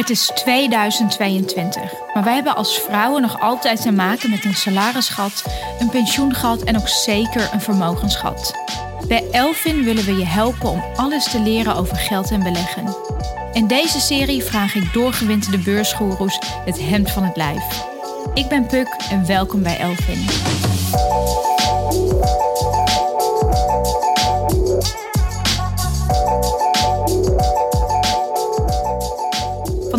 Het is 2022, maar wij hebben als vrouwen nog altijd te maken met een salarisgat, een pensioengat en ook zeker een vermogensgat. Bij Elfin willen we je helpen om alles te leren over geld en beleggen. In deze serie vraag ik doorgewinterde beursgoeroes het hemd van het lijf. Ik ben Puk en welkom bij Elfin.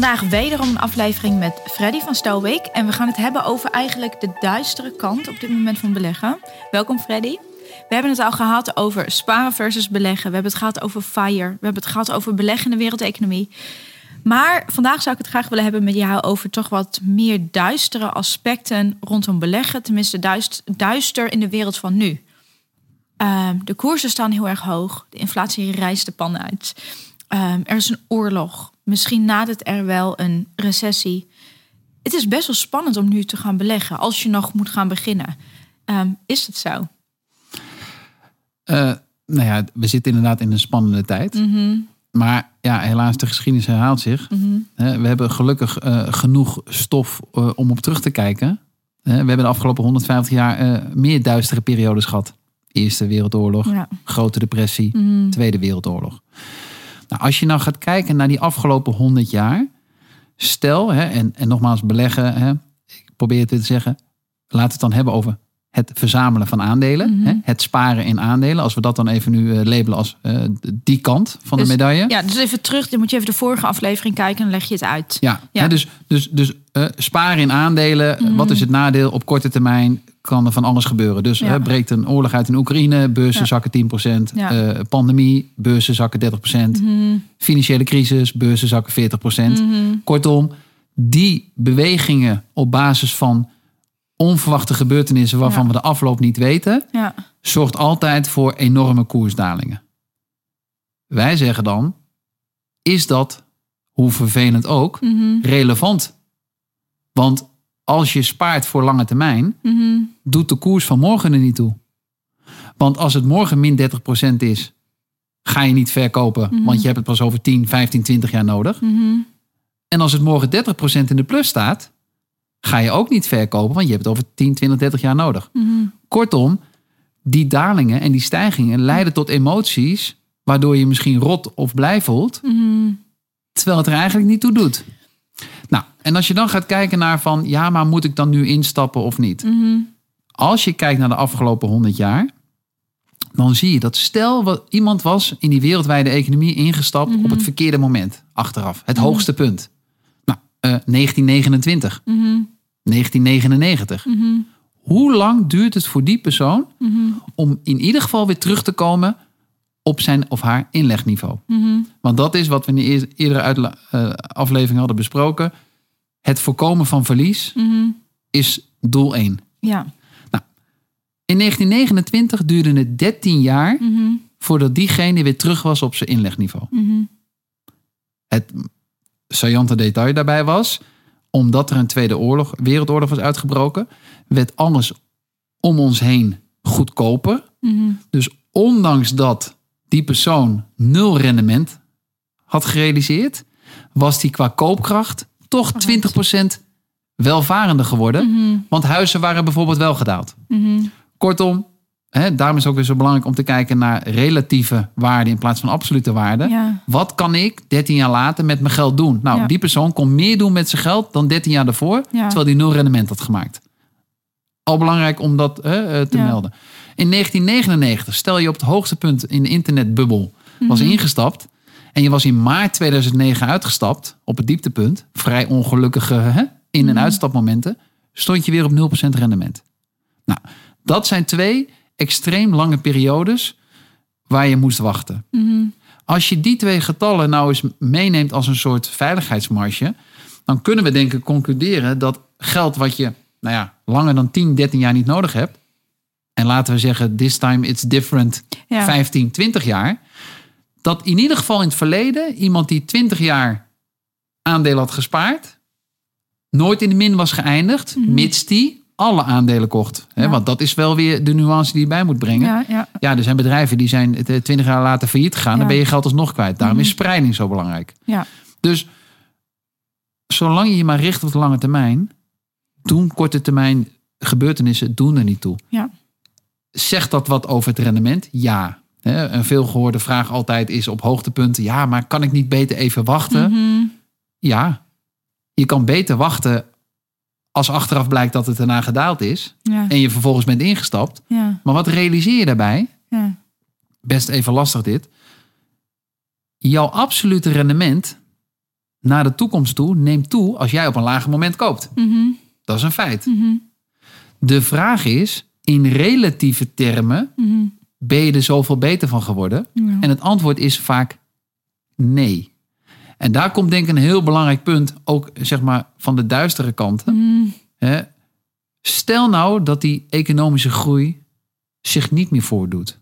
Vandaag wederom een aflevering met Freddy van Stowik. En we gaan het hebben over eigenlijk de duistere kant op dit moment van beleggen. Welkom Freddy. We hebben het al gehad over sparen versus beleggen. We hebben het gehad over FIRE. We hebben het gehad over beleggen in de wereldeconomie. Maar vandaag zou ik het graag willen hebben met jou over toch wat meer duistere aspecten rondom beleggen. Tenminste, duist, duister in de wereld van nu. Ehm, de koersen staan heel erg hoog. De inflatie rijst de pan uit. Ehm, er is een oorlog. Misschien nadert er wel een recessie. Het is best wel spannend om nu te gaan beleggen als je nog moet gaan beginnen. Ehm, is het zo? Uh, nou ja, we zitten inderdaad in een spannende tijd. Mhm. Maar ja, helaas, de geschiedenis herhaalt zich. Mhm. We hebben gelukkig uh, genoeg stof uh, om op terug te kijken. We hebben de afgelopen 150 jaar meer duistere periodes gehad. Eerste Wereldoorlog, Ja. Grote Depressie, Mhm. Tweede Wereldoorlog. Nou, als je nou gaat kijken naar die afgelopen 100 jaar. Stel, hè, en, en nogmaals beleggen, hè, ik probeer het weer te zeggen. Laten we het dan hebben over het verzamelen van aandelen. Mhm. hè, het sparen in aandelen. Als we dat dan even nu eh, labelen als eh, die kant van Dus- de medaille. Ja, dus even terug. Dan moet je even de vorige aflevering kijken en dan leg je het uit. Ja, Ja. Hè, dus, dus, dus eh, sparen in aandelen. Mhm. Wat is het nadeel? Op korte termijn kan er van alles gebeuren. Dus Ja. hè, breekt een oorlog uit in Oekraïne, beurzen Ja. zakken 10%. Ja. eh, pandemie, beurzen zakken 30%. Mhm. Financiële crisis, beurzen zakken 40%. Mhm. Kortom, die bewegingen op basis van onverwachte gebeurtenissen waarvan we de afloop niet weten, zorgt altijd voor enorme koersdalingen. Wij zeggen dan, is dat, hoe vervelend ook, Mhm. relevant? Want als je spaart voor lange termijn, Mhm. doet de koers van morgen er niet toe. Want als het morgen min 30% is, ga je niet verkopen, Mhm. want je hebt het pas over 10, 15, 20 jaar nodig. Mhm. En als het morgen 30% in de plus staat, ga je ook niet verkopen, want je hebt het over 10, 20, 30 jaar nodig. Kortom, die dalingen en die stijgingen leiden tot emoties, waardoor je misschien rot of blij voelt, terwijl het er eigenlijk niet toe doet. Nou, en als je dan gaat kijken naar van, ja, maar moet ik dan nu instappen of niet? Mhm. Als je kijkt naar de afgelopen 100 jaar, dan zie je dat stel wat iemand was in die wereldwijde economie ingestapt op het verkeerde moment, achteraf, het hoogste punt. Nou, eh, 1929, Mhm. 1999. Mhm. Hoe lang duurt het voor die persoon Mhm. om in ieder geval weer terug te komen op zijn of haar inlegniveau? Mhm. Want dat is wat we in de eer- eerdere eh, aflevering hadden besproken. Het voorkomen van verlies Mhm. is doel 1. Ja. In 1929 duurde het 13 jaar Mhm. voordat diegene weer terug was op zijn inlegniveau. Het saillante detail daarbij was, omdat er een Tweede oorlog, Wereldoorlog was uitgebroken, werd alles om ons heen goedkoper. Dus ondanks dat die persoon nul rendement had gerealiseerd, was die qua koopkracht toch 20% welvarender geworden. Mhm. Want huizen waren bijvoorbeeld wel gedaald. Mhm. Kortom, hè, daarom is het ook weer zo belangrijk om te kijken naar relatieve waarde in plaats van absolute waarde. Ja. Wat kan ik 13 jaar later met mijn geld doen? Nou, Ja. die persoon kon meer doen met zijn geld dan 13 jaar daarvoor, Ja. terwijl die nul rendement had gemaakt. Al belangrijk om dat hè, eh, te melden. In 1999, stel je op het hoogste punt in de internetbubbel was Mhm. ingestapt en je was in maart 2009 uitgestapt op het dieptepunt, vrij ongelukkige hè, in- en Mhm. uitstapmomenten, stond je weer op 0% rendement. Nou, dat zijn twee extreem lange periodes waar je moest wachten. Mhm. Als je die twee getallen nou eens meeneemt als een soort veiligheidsmarge, dan kunnen we denk ik concluderen dat geld wat je nou ja, langer dan 10, 13 jaar niet nodig hebt, en laten we zeggen, this time it's different, Ja. 15, 20 jaar, dat in ieder geval in het verleden iemand die 20 jaar aandelen had gespaard, nooit in de min was geëindigd, mits die alle aandelen kocht. Hè, Ja. Want dat is wel weer de nuance die je bij moet brengen. Ja, ja. Ja, er zijn bedrijven die zijn eh, 20 jaar later failliet gegaan. Dan ben je geld alsnog kwijt. Daarom Mhm. is spreiding zo belangrijk. Ja. Dus zolang je je maar richt op de lange termijn, doen korte termijn gebeurtenissen doen er niet toe. Ja. Zegt dat wat over het rendement? Ja. Een veelgehoorde vraag altijd is op hoogtepunten: ja, maar kan ik niet beter even wachten? Mhm. Ja, je kan beter wachten als achteraf blijkt dat het daarna gedaald is Ja. en je vervolgens bent ingestapt. Ja. Maar wat realiseer je daarbij? Ja. Best even lastig dit. Jouw absolute rendement naar de toekomst toe neemt toe als jij op een lager moment koopt. Mhm. Dat is een feit. Mhm. De vraag is, in relatieve termen, Mhm. ben je er zoveel beter van geworden? Ja. En het antwoord is vaak nee. En daar komt denk ik een heel belangrijk punt, ook zeg maar van de duistere kanten. Mhm. Hè? Stel nou dat die economische groei zich niet meer voordoet.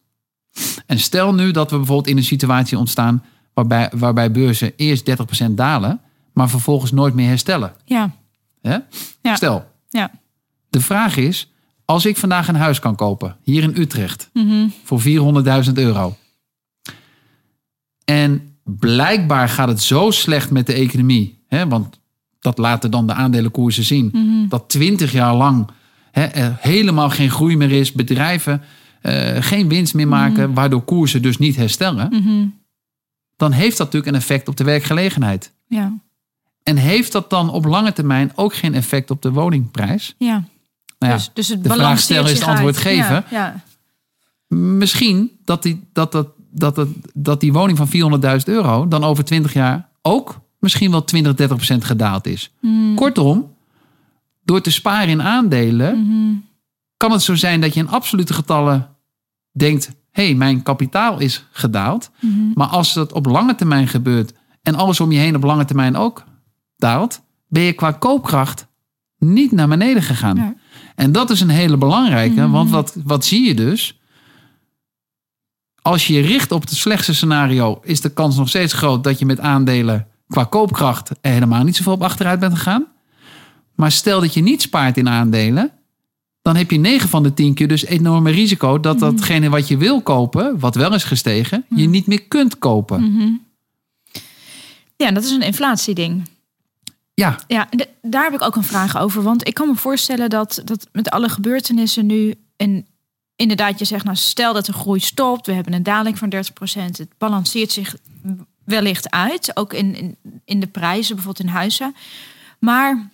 En stel nu dat we bijvoorbeeld in een situatie ontstaan waarbij, waarbij beurzen eerst 30% dalen, maar vervolgens nooit meer herstellen. Ja. Hè? Ja. Stel, Ja. de vraag is, als ik vandaag een huis kan kopen, hier in Utrecht, Mhm. voor 400.000 euro. En blijkbaar gaat het zo slecht met de economie, hè, want dat laten dan de aandelenkoersen zien, Mhm. dat 20 jaar lang hè, er helemaal geen groei meer is, bedrijven eh, geen winst meer maken, waardoor koersen dus niet herstellen, Mhm. dan heeft dat natuurlijk een effect op de werkgelegenheid. Ja. En heeft dat dan op lange termijn ook geen effect op de woningprijs? Ja. Nou ja, dus, dus het de vraag stellen is het antwoord uit. geven. Ja. Ja. misschien dat die, dat, dat, dat, dat, dat die woning van 400.000 euro dan over 20 jaar ook misschien wel 20, 30 procent gedaald is. Mhm. Kortom, door te sparen in aandelen Mhm. kan het zo zijn dat je in absolute getallen denkt: hé, hey, mijn kapitaal is gedaald. Mhm. Maar als dat op lange termijn gebeurt en alles om je heen op lange termijn ook daalt, ben je qua koopkracht niet naar beneden gegaan. Ja. En dat is een hele belangrijke, Mhm. want wat, wat zie je dus? Als je je richt op het slechtste scenario, is de kans nog steeds groot dat je met aandelen qua koopkracht er helemaal niet zoveel op achteruit bent gegaan. Maar stel dat je niet spaart in aandelen, dan heb je 9 van de 10 keer dus enorme risico dat Mhm. datgene wat je wil kopen, wat wel is gestegen, je niet meer kunt kopen. Mhm. Ja, dat is een inflatieding. Ja, Ja, de- daar heb ik ook een vraag over. Want ik kan me voorstellen dat, dat met alle gebeurtenissen nu... En inderdaad, je zegt, nou, stel dat de groei stopt. We hebben een daling van 30%. Het balanceert zich wellicht uit. Ook in, in, in de prijzen, bijvoorbeeld in huizen. Maar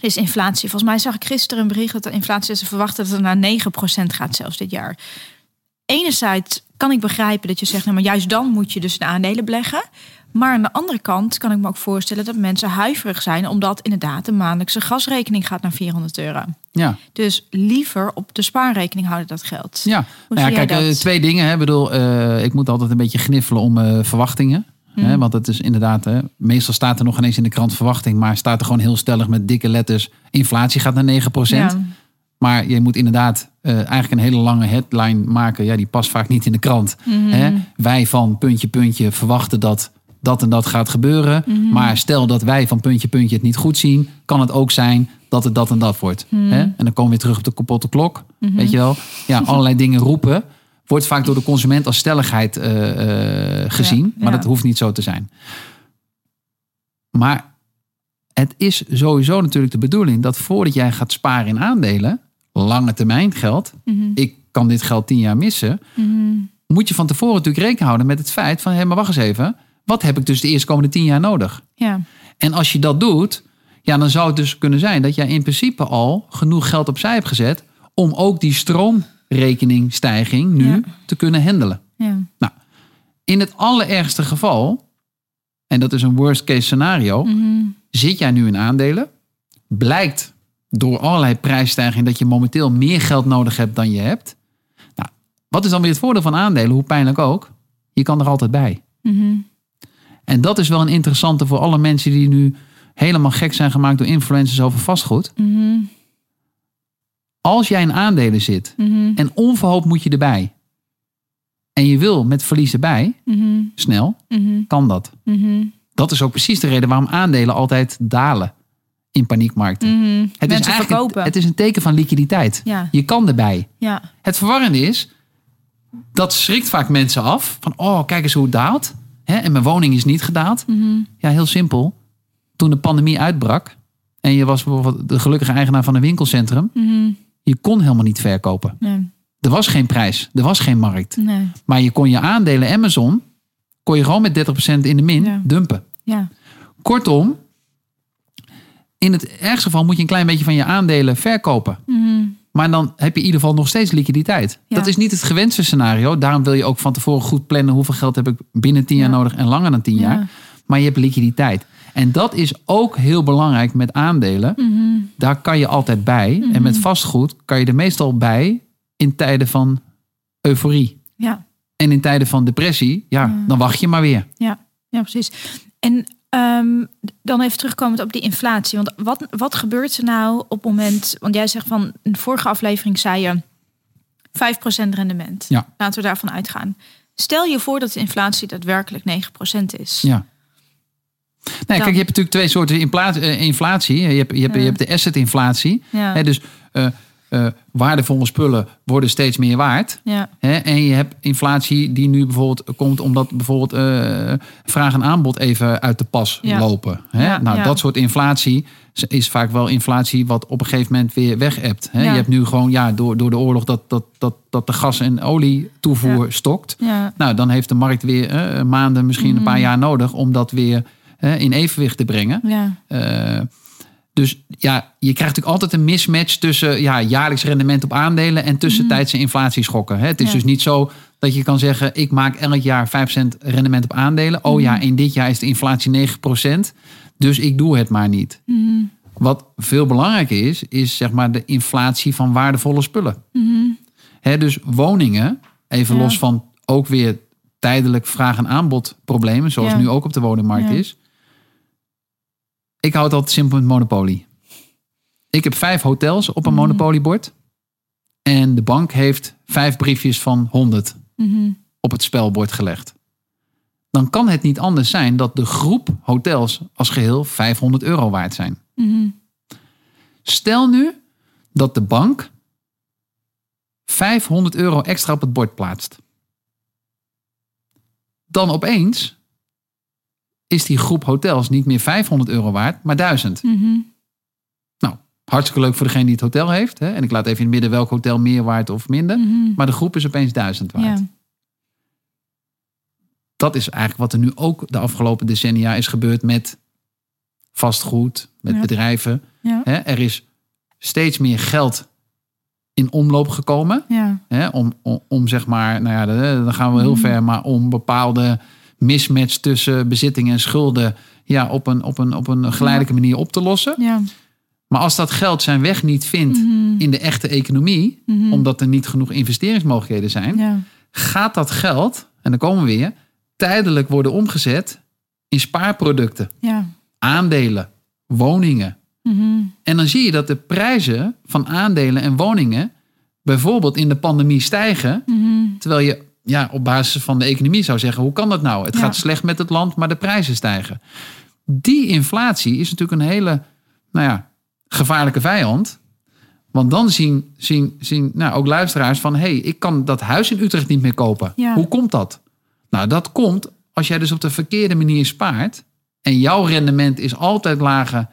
is inflatie. Volgens mij zag ik gisteren een bericht dat de inflatie ze verwachten... dat het naar 9% gaat zelfs dit jaar. Enerzijds kan ik begrijpen dat je zegt... Nou, maar juist dan moet je dus in aandelen beleggen... Maar aan de andere kant kan ik me ook voorstellen dat mensen huiverig zijn, omdat inderdaad de maandelijkse gasrekening gaat naar 400 euro. ja, Dus liever op de spaarrekening houden dat geld. ja. Nou ja kijk, eh, dat? twee dingen. Hè. Ik bedoel, eh, ik moet altijd een beetje gniffelen om eh, verwachtingen. Mhm. Hè, want het is inderdaad, hè, meestal staat er nog ineens in de krant verwachting, maar staat er gewoon heel stellig met dikke letters: inflatie gaat naar 9%. Ja. Maar je moet inderdaad eigenlijk een hele lange headline maken. Ja, die past vaak niet in de krant. Mhm. Hè? Wij van puntje, puntje verwachten dat dat en dat gaat gebeuren. Mhm. Maar stel dat wij van puntje, puntje het niet goed zien, kan het ook zijn dat het dat en dat wordt. Mhm. Hè? En dan komen we weer terug op de kapotte klok. Weet je wel? Ja, allerlei dingen roepen. Wordt vaak door de consument als stelligheid eh, eh, gezien. Ja, Maar dat hoeft niet zo te zijn. Maar het is sowieso natuurlijk de bedoeling dat voordat jij gaat sparen in aandelen, lange termijn geld, Mhm. ik kan dit geld tien jaar missen, Mhm. moet je van tevoren natuurlijk rekening houden met het feit van, hé, maar wacht eens even, wat heb ik dus de eerstkomende tien jaar nodig? Ja. En als je dat doet, ja, dan zou het dus kunnen zijn dat jij in principe al genoeg geld opzij hebt gezet om ook die stroomrekeningstijging nu Ja. te kunnen handelen. Ja. Nou, in het allerergste geval, en dat is een worst case scenario, Mhm. zit jij nu in aandelen, blijkt door allerlei prijsstijgingen dat je momenteel meer geld nodig hebt dan je hebt. Nou, wat is dan weer het voordeel van aandelen, hoe pijnlijk ook? Je kan er altijd bij. Mhm. En dat is wel een interessante voor alle mensen die nu helemaal gek zijn gemaakt door influencers over vastgoed. Mhm. Als jij in aandelen zit Mhm. en onverhoopt moet je erbij. En je wil met verlies erbij, Mhm. snel, kan dat. Dat is ook precies de reden waarom aandelen altijd dalen in paniekmarkten. Het Mensen is verkopen. Het is een teken van liquiditeit. Ja. Je kan erbij. Ja. Het verwarrende is, dat schrikt vaak mensen af. Van, oh, kijk eens hoe het daalt. Hè? En mijn woning is niet gedaald. Mhm. Ja, heel simpel. toen de pandemie uitbrak en je was bijvoorbeeld de gelukkige eigenaar van een winkelcentrum, Mhm. je kon helemaal niet verkopen. Nee. Er was geen prijs, er was geen markt. Nee. Maar je kon je aandelen Amazon, kon je gewoon met 30% in de min Ja. dumpen. Ja. Kortom, in het ergste geval moet je een klein beetje van je aandelen verkopen. Mhm. Maar dan heb je in ieder geval nog steeds liquiditeit. Ja. Dat is niet het gewenste scenario. Daarom wil je ook van tevoren goed plannen hoeveel geld heb ik binnen 10 jaar Ja. nodig en langer dan 10 Ja. jaar. Maar je hebt liquiditeit. En dat is ook heel belangrijk met aandelen. Mhm. Daar kan je altijd bij. En met vastgoed kan je er meestal bij in tijden van euforie. Ja. En in tijden van depressie, ja, dan wacht je maar weer. Ja, ja precies. En ehm, dan even terugkomend op die inflatie. Want wat, wat gebeurt er nou op het moment... Want jij zegt van, in de vorige aflevering zei je 5% rendement. Ja. Laten we daarvan uitgaan. Stel je voor dat de inflatie daadwerkelijk 9% is. Ja. Nee, kijk, je hebt natuurlijk twee soorten inflatie. eh, inflatie. Je, hebt, je, hebt, je hebt de asset-inflatie. Ja. Hè, dus eh, eh, waardevolle spullen worden steeds meer waard. Ja. Hè, en je hebt inflatie die nu bijvoorbeeld komt omdat bijvoorbeeld eh, vraag en aanbod even uit de pas Ja. lopen. Hè? Ja, nou, dat soort inflatie is vaak wel inflatie wat op een gegeven moment weer weg hebt. Hè? Je hebt nu gewoon ja, door, door de oorlog dat, dat, dat, dat de gas- en olietoevoer Ja. stokt. Ja. Nou, dan heeft de markt weer eh, maanden, misschien een paar jaar nodig om dat weer in evenwicht te brengen. Ja. Dus ja, je krijgt natuurlijk altijd een mismatch tussen ja, jaarlijks rendement op aandelen en tussentijdse inflatieschokken. Hè? Het is Mhm. Ja. dus niet zo dat je kan zeggen: ik maak elk jaar 5% rendement op aandelen. Oh Mhm. ja, in dit jaar is de inflatie 9%, dus ik doe het maar niet. Mhm. Wat veel belangrijker is, is zeg maar de inflatie van waardevolle spullen. Hè, dus woningen, even Ja. los van ook weer tijdelijk vraag- en aanbod problemen, zoals Ja. nu ook op de woningmarkt is. Ik hou het altijd simpel met Monopoly. Ik heb vijf hotels op een Mhm. Monopoliebord. En de bank heeft vijf briefjes van 100 Mhm. op het spelbord gelegd. Dan kan het niet anders zijn dat de groep hotels als geheel 500 euro waard zijn. Mhm. Stel nu dat de bank 500 euro extra op het bord plaatst. Dan opeens is die groep hotels niet meer 500 euro waard, maar 1000. Mhm. Nou, hartstikke leuk voor degene die het hotel heeft. Hè? En ik laat even in het midden welk hotel meer waard of minder. Mhm. Maar de groep is opeens 1000 waard. Ja. Dat is eigenlijk wat er nu ook de afgelopen decennia is gebeurd met vastgoed, met Ja. bedrijven. Ja. Hè? Er is steeds meer geld in omloop gekomen. Ja. Hè? Om, om, om zeg maar, nou ja, dan gaan we heel Mhm. ver, maar om bepaalde mismatch tussen bezittingen en schulden ja, op, een, op, een, op een geleidelijke manier op te lossen. Ja. Maar als dat geld zijn weg niet vindt Mhm. in de echte economie, Mhm. omdat er niet genoeg investeringsmogelijkheden zijn, Ja. gaat dat geld, en dan komen we weer, tijdelijk worden omgezet in spaarproducten, Ja. aandelen, woningen. Mhm. En dan zie je dat de prijzen van aandelen en woningen bijvoorbeeld in de pandemie stijgen, terwijl je ja, op basis van de economie zou zeggen, hoe kan dat nou? Het Ja. gaat slecht met het land, maar de prijzen stijgen. Die inflatie is natuurlijk een hele nou ja, gevaarlijke vijand. Want dan zien, zien, zien nou, ook luisteraars van... hé, hey, ik kan dat huis in Utrecht niet meer kopen. Ja. Hoe komt dat? Nou, dat komt als jij dus op de verkeerde manier spaart... en jouw rendement is altijd lager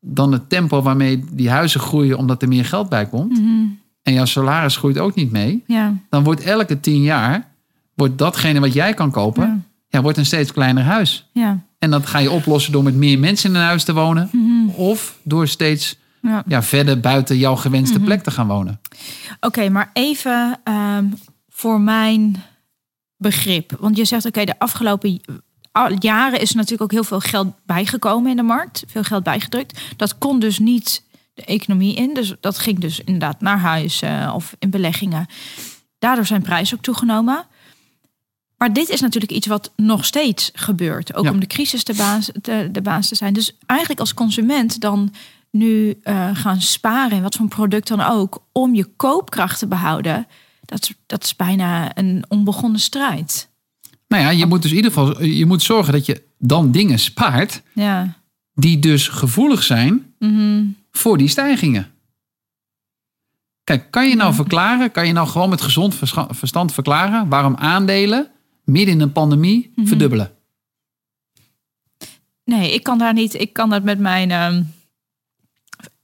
dan het tempo waarmee die huizen groeien... omdat er meer geld bij komt. Mhm. En jouw salaris groeit ook niet mee Ja. dan wordt elke tien jaar wordt datgene wat jij kan kopen, Ja. ja. wordt een steeds kleiner huis. Ja. En dat ga je oplossen door met meer mensen in een huis te wonen, Mhm. of door steeds Ja. ja, verder buiten jouw gewenste plek te gaan wonen. Oké, maar even ehm, voor mijn begrip. Want je zegt, oké, de afgelopen jaren is er natuurlijk ook heel veel geld bijgekomen in de markt. Veel geld bijgedrukt. Dat kon dus niet de economie in. Dus dat ging dus inderdaad naar huis eh, of in beleggingen. Daardoor zijn prijzen ook toegenomen. Maar dit is natuurlijk iets wat nog steeds gebeurt. Ook Ja. om de crisis de baas, de, de baas te zijn. Dus eigenlijk als consument dan nu eh, gaan sparen in wat voor product dan ook, om je koopkracht te behouden, dat, dat is bijna een onbegonnen strijd. Nou ja, je moet dus in ieder geval je moet zorgen dat je dan dingen spaart Ja. die dus gevoelig zijn Mhm. Voor die stijgingen. Kijk, kan je nou verklaren, kan je nou gewoon met gezond verstand verklaren waarom aandelen midden in een pandemie verdubbelen? nee, ik kan daar niet. Ik kan dat met mijn, ehm,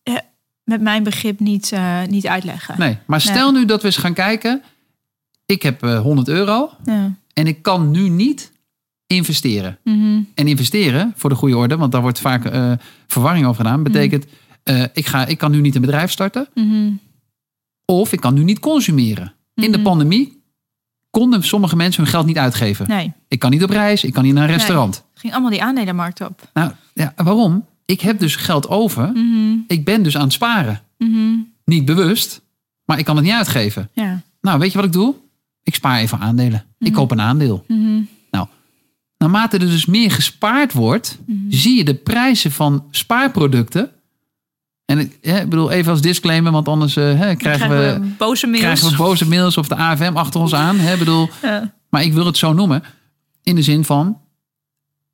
eh, met mijn begrip niet, eh, niet uitleggen. Nee, maar stel nu dat we eens gaan kijken. Ik heb eh, 100 euro Ja. en ik kan nu niet investeren. Mhm. En investeren, voor de goede orde, want daar wordt vaak verwarring over gedaan, betekent eh, ik, ga, ik kan nu niet een bedrijf starten Mhm. of ik kan nu niet consumeren. In de Mhm. pandemie konden sommige mensen hun geld niet uitgeven. Nee, Ik kan niet op reis, ik kan niet naar een restaurant. ging allemaal die aandelenmarkt op. Nou, ja, waarom? Ik heb dus geld over. Mhm. Ik ben dus aan het sparen. Niet bewust, maar ik kan het niet uitgeven. Ja. Nou, weet je wat ik doe? Ik spaar even aandelen. Ik koop een aandeel. Nou, naarmate er dus meer gespaard wordt, zie je de prijzen van spaarproducten. En ik, bedoel, even als disclaimer, want anders eh, hè, krijgen, we, boze mails. krijgen we boze mails of de AFM achter ons aan. Hè, bedoel, Ja. maar ik wil het zo noemen. In de zin van,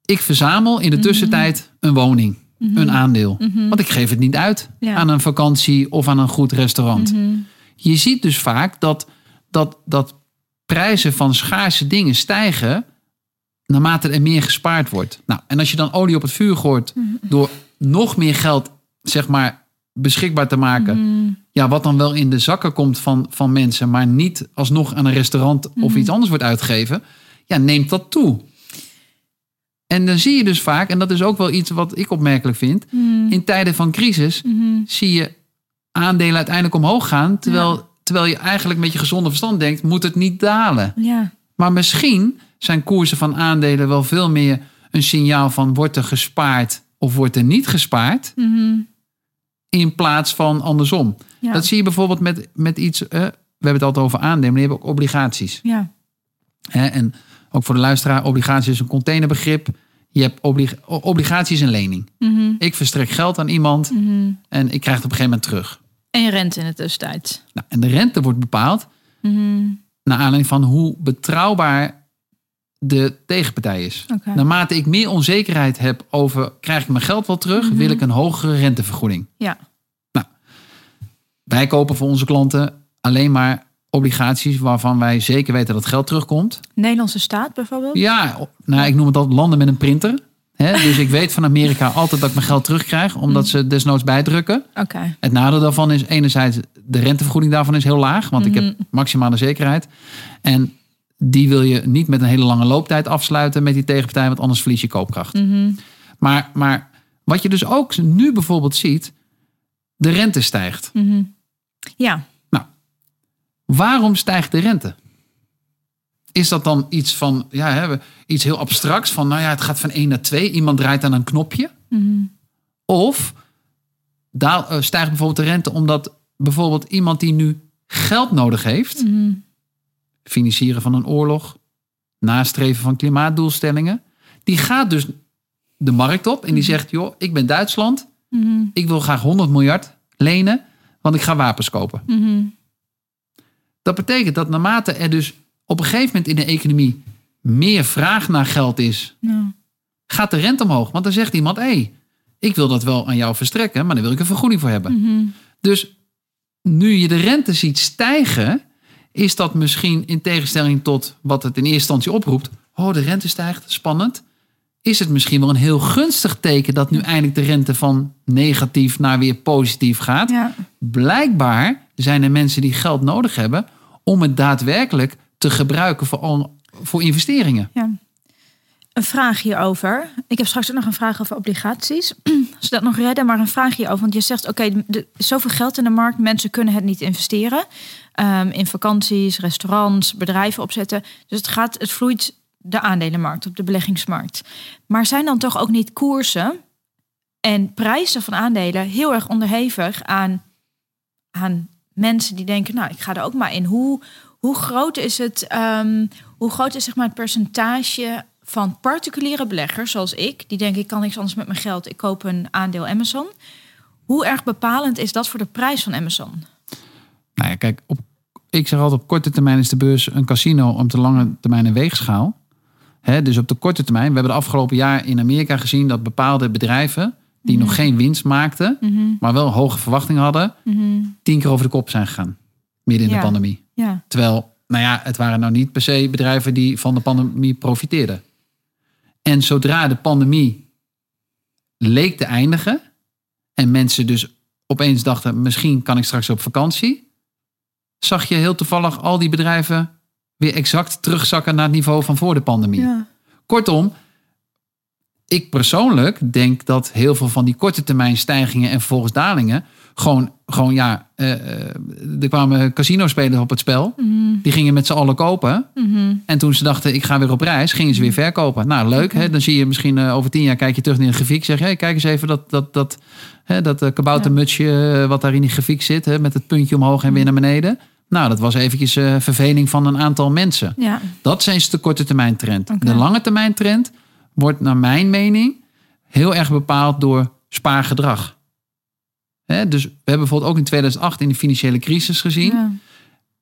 ik verzamel in de tussentijd een woning, een aandeel. Mhm. Want ik geef het niet uit Ja. aan een vakantie of aan een goed restaurant. Mhm. Je ziet dus vaak dat, dat, dat prijzen van schaarse dingen stijgen naarmate er meer gespaard wordt. Nou, en als je dan olie op het vuur gooit door nog meer geld, zeg maar, beschikbaar te maken. Mhm. Ja, wat dan wel in de zakken komt van, van mensen, maar niet alsnog aan een restaurant of iets anders wordt uitgegeven. Ja, neemt dat toe. En dan zie je dus vaak, en dat is ook wel iets wat ik opmerkelijk vind, Mhm. in tijden van crisis Mhm. zie je aandelen uiteindelijk omhoog gaan. Terwijl, terwijl je eigenlijk met je gezonde verstand denkt, moet het niet dalen. Ja. Maar misschien zijn koersen van aandelen wel veel meer een signaal van wordt er gespaard of wordt er niet gespaard. Mhm. In plaats van andersom. Ja. Dat zie je bijvoorbeeld met, met iets, eh, we hebben het altijd over aandelen, maar je hebt ook obligaties. Ja. Hè? En ook voor de luisteraar, obligatie is een containerbegrip. Je hebt oblig obligaties en lening. Mhm. Ik verstrek geld aan iemand Mhm. en ik krijg het op een gegeven moment terug. En je rente in de tussentijd. Nou, en de rente wordt bepaald Mhm. naar aanleiding van hoe betrouwbaar de tegenpartij is. Naarmate ik meer onzekerheid heb over krijg ik mijn geld wel terug, wil ik een hogere rentevergoeding. Ja. Wij kopen voor onze klanten alleen maar obligaties waarvan wij zeker weten dat geld terugkomt. Nederlandse staat bijvoorbeeld? Ja, nou, ik noem het altijd landen met een printer. Hè? Dus ik weet van Amerika altijd dat ik mijn geld terugkrijg, omdat ze desnoods bijdrukken. Oké. Het nadeel daarvan is enerzijds de rentevergoeding daarvan is heel laag, want ik Mhm. heb maximale zekerheid. En die wil je niet met een hele lange looptijd afsluiten met die tegenpartij, want anders verlies je koopkracht. Mhm. Maar, maar wat je dus ook nu bijvoorbeeld ziet, de rente stijgt. Mhm. Ja. Waarom stijgt de rente? Is dat dan iets van, ja, hè, iets heel abstracts van, nou ja, het gaat van 1 naar 2, iemand draait aan een knopje? Mhm. Of eh, stijgt bijvoorbeeld de rente omdat bijvoorbeeld iemand die nu geld nodig heeft. Financieren van een oorlog, nastreven van klimaatdoelstellingen, die gaat dus de markt op en die zegt, joh, ik ben Duitsland, Mhm. ik wil graag 100 miljard lenen, want ik ga wapens kopen. Mhm. Dat betekent dat naarmate er dus op een gegeven moment in de economie meer vraag naar geld is, Ja. gaat de rente omhoog. Want dan zegt iemand, hé, hey, ik wil dat wel aan jou verstrekken, maar daar wil ik een vergoeding voor hebben. Mhm. Dus nu je de rente ziet stijgen, is dat misschien in tegenstelling tot wat het in eerste instantie oproept. Oh, de rente stijgt, spannend. Is het misschien wel een heel gunstig teken dat nu eindelijk de rente van negatief naar weer positief gaat? Ja. Blijkbaar zijn er mensen die geld nodig hebben om het daadwerkelijk te gebruiken voor, voor investeringen. Ja. Een vraag hierover. Ik heb straks ook nog een vraag over obligaties. Als we dat nog redden, maar een vraag hierover. Want je zegt, oké, de- zoveel geld in de markt. Mensen kunnen het niet investeren. Ehm, in vakanties, restaurants, bedrijven opzetten. Dus het, gaat, het vloeit de aandelenmarkt op, de beleggingsmarkt. Maar zijn dan toch ook niet koersen en prijzen van aandelen heel erg onderhevig aan, aan mensen die denken, nou, ik ga er ook maar in. Hoe, hoe groot is het, ehm, hoe groot is zeg maar het percentage van particuliere beleggers zoals ik, die denken ik kan niks anders met mijn geld, ik koop een aandeel Amazon. Hoe erg bepalend is dat voor de prijs van Amazon? Nou ja, kijk, op, ik zeg altijd op korte termijn is de beurs een casino, op de lange termijn een weegschaal. Hè, dus op de korte termijn, we hebben de afgelopen jaar in Amerika gezien dat bepaalde bedrijven die nog geen winst maakten, maar wel hoge verwachtingen hadden, tien keer over de kop zijn gegaan. Midden in Ja. de pandemie. Ja, Terwijl, nou ja, het waren nou niet per se bedrijven die van de pandemie profiteerden. En zodra de pandemie leek te eindigen. En mensen dus opeens dachten, misschien kan ik straks op vakantie. Zag je heel toevallig al die bedrijven weer exact terugzakken naar het niveau van voor de pandemie. Ja. Kortom, ik persoonlijk denk dat heel veel van die korte termijn stijgingen en vervolgens dalingen gewoon, gewoon ja, eh, eh, er kwamen casino-spelers op het spel. Die gingen met z'n allen kopen. Mhm. En toen ze dachten, ik ga weer op reis, gingen ze weer verkopen. Nou, leuk. Hè? Dan zie je misschien eh, over tien jaar, kijk je terug in de grafiek. Zeg je, hey, kijk eens even dat, dat, dat, hè, dat eh, kaboutermutsje wat daar in die grafiek zit. Hè, met het puntje omhoog en weer naar beneden. Nou, dat was eventjes eh, verveling van een aantal mensen. Ja. Dat is de korte termijn trend. De lange termijn trend wordt naar mijn mening heel erg bepaald door spaargedrag. Hè, dus we hebben bijvoorbeeld ook in 2008 in de financiële crisis gezien. Ja.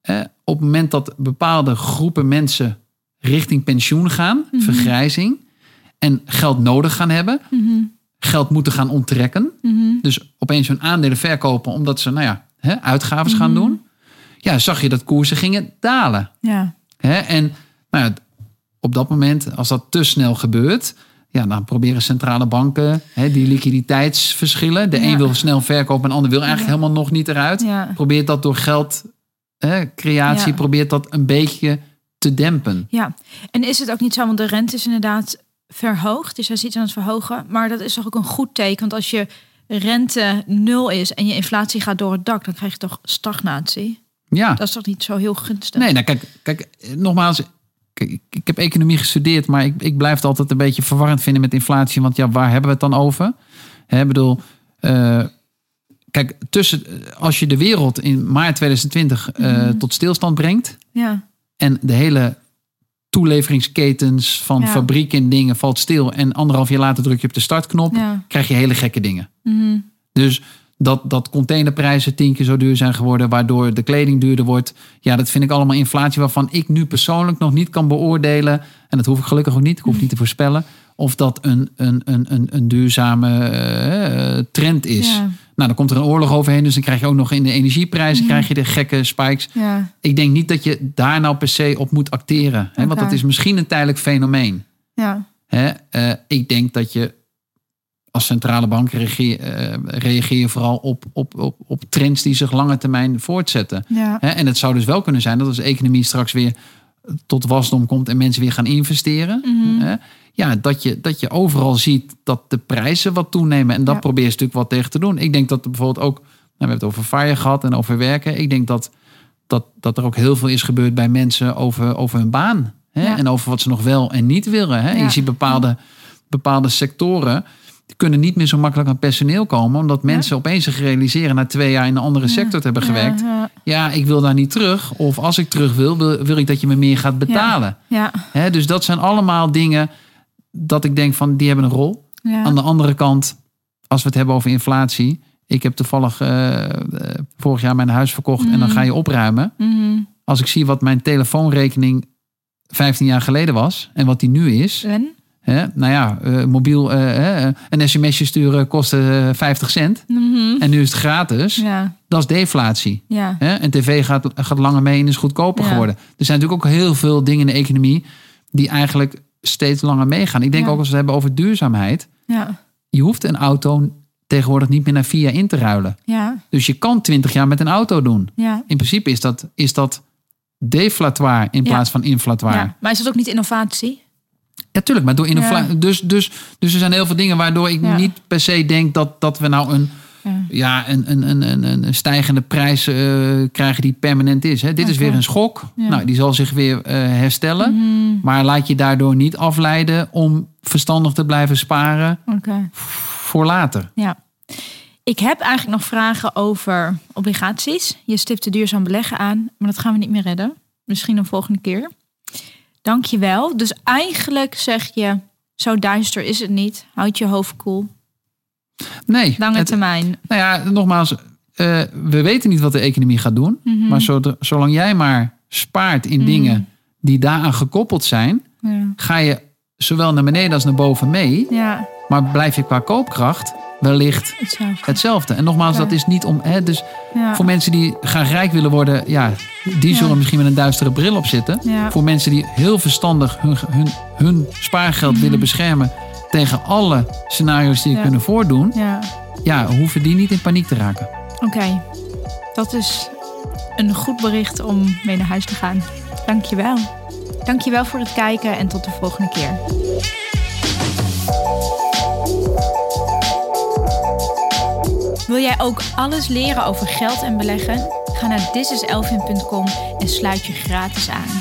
hè, op het moment dat bepaalde groepen mensen richting pensioen gaan, Mhm. vergrijzing, en geld nodig gaan hebben, Mhm. geld moeten gaan onttrekken. Mhm. Dus opeens hun aandelen verkopen omdat ze nou ja, hè, uitgaves gaan Mhm. doen. Ja, zag je dat koersen gingen dalen. Ja. Hè? En nou ja, op dat moment, als dat te snel gebeurt, ja, dan proberen centrale banken hè, die liquiditeitsverschillen. De Ja. een wil snel verkopen, en de ander wil eigenlijk Ja. helemaal nog niet eruit. Ja. Probeert dat door geld, hè, creatie, Ja. probeert dat een beetje te dempen. Ja, en is het ook niet zo, want de rente is inderdaad verhoogd. Dus hij is iets aan het verhogen. Maar dat is toch ook een goed teken. Want als je rente nul is en je inflatie gaat door het dak, dan krijg je toch stagnatie. Ja, Dat is toch niet zo heel gunstig? nee, nou kijk, kijk nogmaals. kijk, Ik, ik heb economie gestudeerd, maar ik, ik blijf het altijd een beetje verwarrend vinden met inflatie. Want ja, waar hebben we het dan over? Hè, ik bedoel, eh, kijk, tussen, als je de wereld in maart 2020 eh, Mhm. tot stilstand brengt. Ja, en de hele toeleveringsketens van Ja. fabrieken en dingen valt stil. en anderhalf jaar later druk je op de startknop, ja. krijg je hele gekke dingen. Mhm. Dus dat, dat containerprijzen tien keer zo duur zijn geworden, waardoor de kleding duurder wordt. Ja, dat vind ik allemaal inflatie waarvan ik nu persoonlijk nog niet kan beoordelen. En dat hoef ik gelukkig ook niet. Ik hoef niet te voorspellen of dat een, een, een, een, een duurzame eh, trend is. Ja. Nou, dan komt er een oorlog overheen, dus dan krijg je ook nog in de energieprijzen krijg je de gekke spikes. ja, Ik denk niet dat je daar nou per se op moet acteren. Hè? Want dat is misschien een tijdelijk fenomeen. ja, Hè? Eh, ik denk dat je als centrale bank reageer, eh, reageer je vooral op, op, op, op trends die zich lange termijn voortzetten. ja. Hè? En het zou dus wel kunnen zijn dat als de economie straks weer tot wasdom komt en mensen weer gaan investeren. Mhm. Ja, dat je, dat je overal ziet dat de prijzen wat toenemen. En dat Ja. probeer je natuurlijk wat tegen te doen. Ik denk dat er bijvoorbeeld ook, nou, we hebben het over fire gehad en over werken. Ik denk dat, dat, dat er ook heel veel is gebeurd bij mensen over, over hun baan. Hè? Ja. En over wat ze nog wel en niet willen. Hè? Ja. Je ziet bepaalde, bepaalde sectoren. Kunnen niet meer zo makkelijk aan personeel komen. Omdat mensen opeens zich realiseren na twee jaar in een andere sector te hebben gewerkt. Ja, Ja, ik wil daar niet terug. Of als ik terug wil, wil, wil ik dat je me meer gaat betalen. ja, Hè, dus dat zijn allemaal dingen dat ik denk van die hebben een rol. Aan de andere kant, als we het hebben over inflatie. Ik heb toevallig eh, eh, vorig jaar mijn huis verkocht en dan Mhm. ga je opruimen. Mhm. Als ik zie wat mijn telefoonrekening 15 jaar geleden was en wat die nu is. En? Hè, nou ja, eh, mobiel eh, eh, een sms'je sturen kostte eh, 50 cent. Mhm. En nu is het gratis. Ja, Dat is deflatie. ja, Hè? En tv gaat, gaat langer mee en is goedkoper Ja. geworden. Er zijn natuurlijk ook heel veel dingen in de economie die eigenlijk steeds langer meegaan. Ik denk ook als we het hebben over duurzaamheid. ja, Je hoeft een auto tegenwoordig niet meer naar jaar in te ruilen. ja, Dus je kan 20 jaar met een auto doen. In principe is dat, is dat deflatoir in plaats van inflatoir. ja. Maar is dat ook niet innovatie? Ja, tuurlijk, maar door inflatie. Ja. Dus, dus, dus er zijn heel veel dingen waardoor ik Ja. niet per se denk dat, dat we nou een, Ja. ja, een, een, een, een, een stijgende prijs eh, krijgen die permanent is. Hè. Dit is weer een schok. Ja. Nou, die zal zich weer eh, herstellen. Mhm. Maar laat je daardoor niet afleiden om verstandig te blijven sparen voor later. Ja. Ik heb eigenlijk nog vragen over obligaties. Je stipte duurzaam beleggen aan, maar dat gaan we niet meer redden. Misschien een volgende keer. Dank je wel. Dus eigenlijk zeg je, zo duister is het niet. Houd je hoofd koel. Nee, Lange het- termijn. nou ja, nogmaals, eh, we weten niet wat de economie gaat doen. Mhm. Maar zodra- zolang jij maar spaart in Mhm. dingen die daaraan gekoppeld zijn, Ja. ga je zowel naar beneden als naar boven mee. ja, Maar blijf je qua koopkracht wellicht hetzelfde. hetzelfde. En nogmaals, dat is niet om. Hè, dus Ja. voor mensen die graag rijk willen worden, ja, die zullen Ja. misschien met een duistere bril op zitten. Ja. Voor mensen die heel verstandig hun, hun, hun spaargeld Mhm. willen beschermen tegen alle scenario's die je Ja. kunnen voordoen, Ja, ja, hoeven die niet in paniek te raken. oké. Dat is een goed bericht om mee naar huis te gaan. Dankjewel. Dankjewel voor het kijken en tot de volgende keer. Wil jij ook alles leren over geld en beleggen? Ga naar thisiselfin.com en sluit je gratis aan.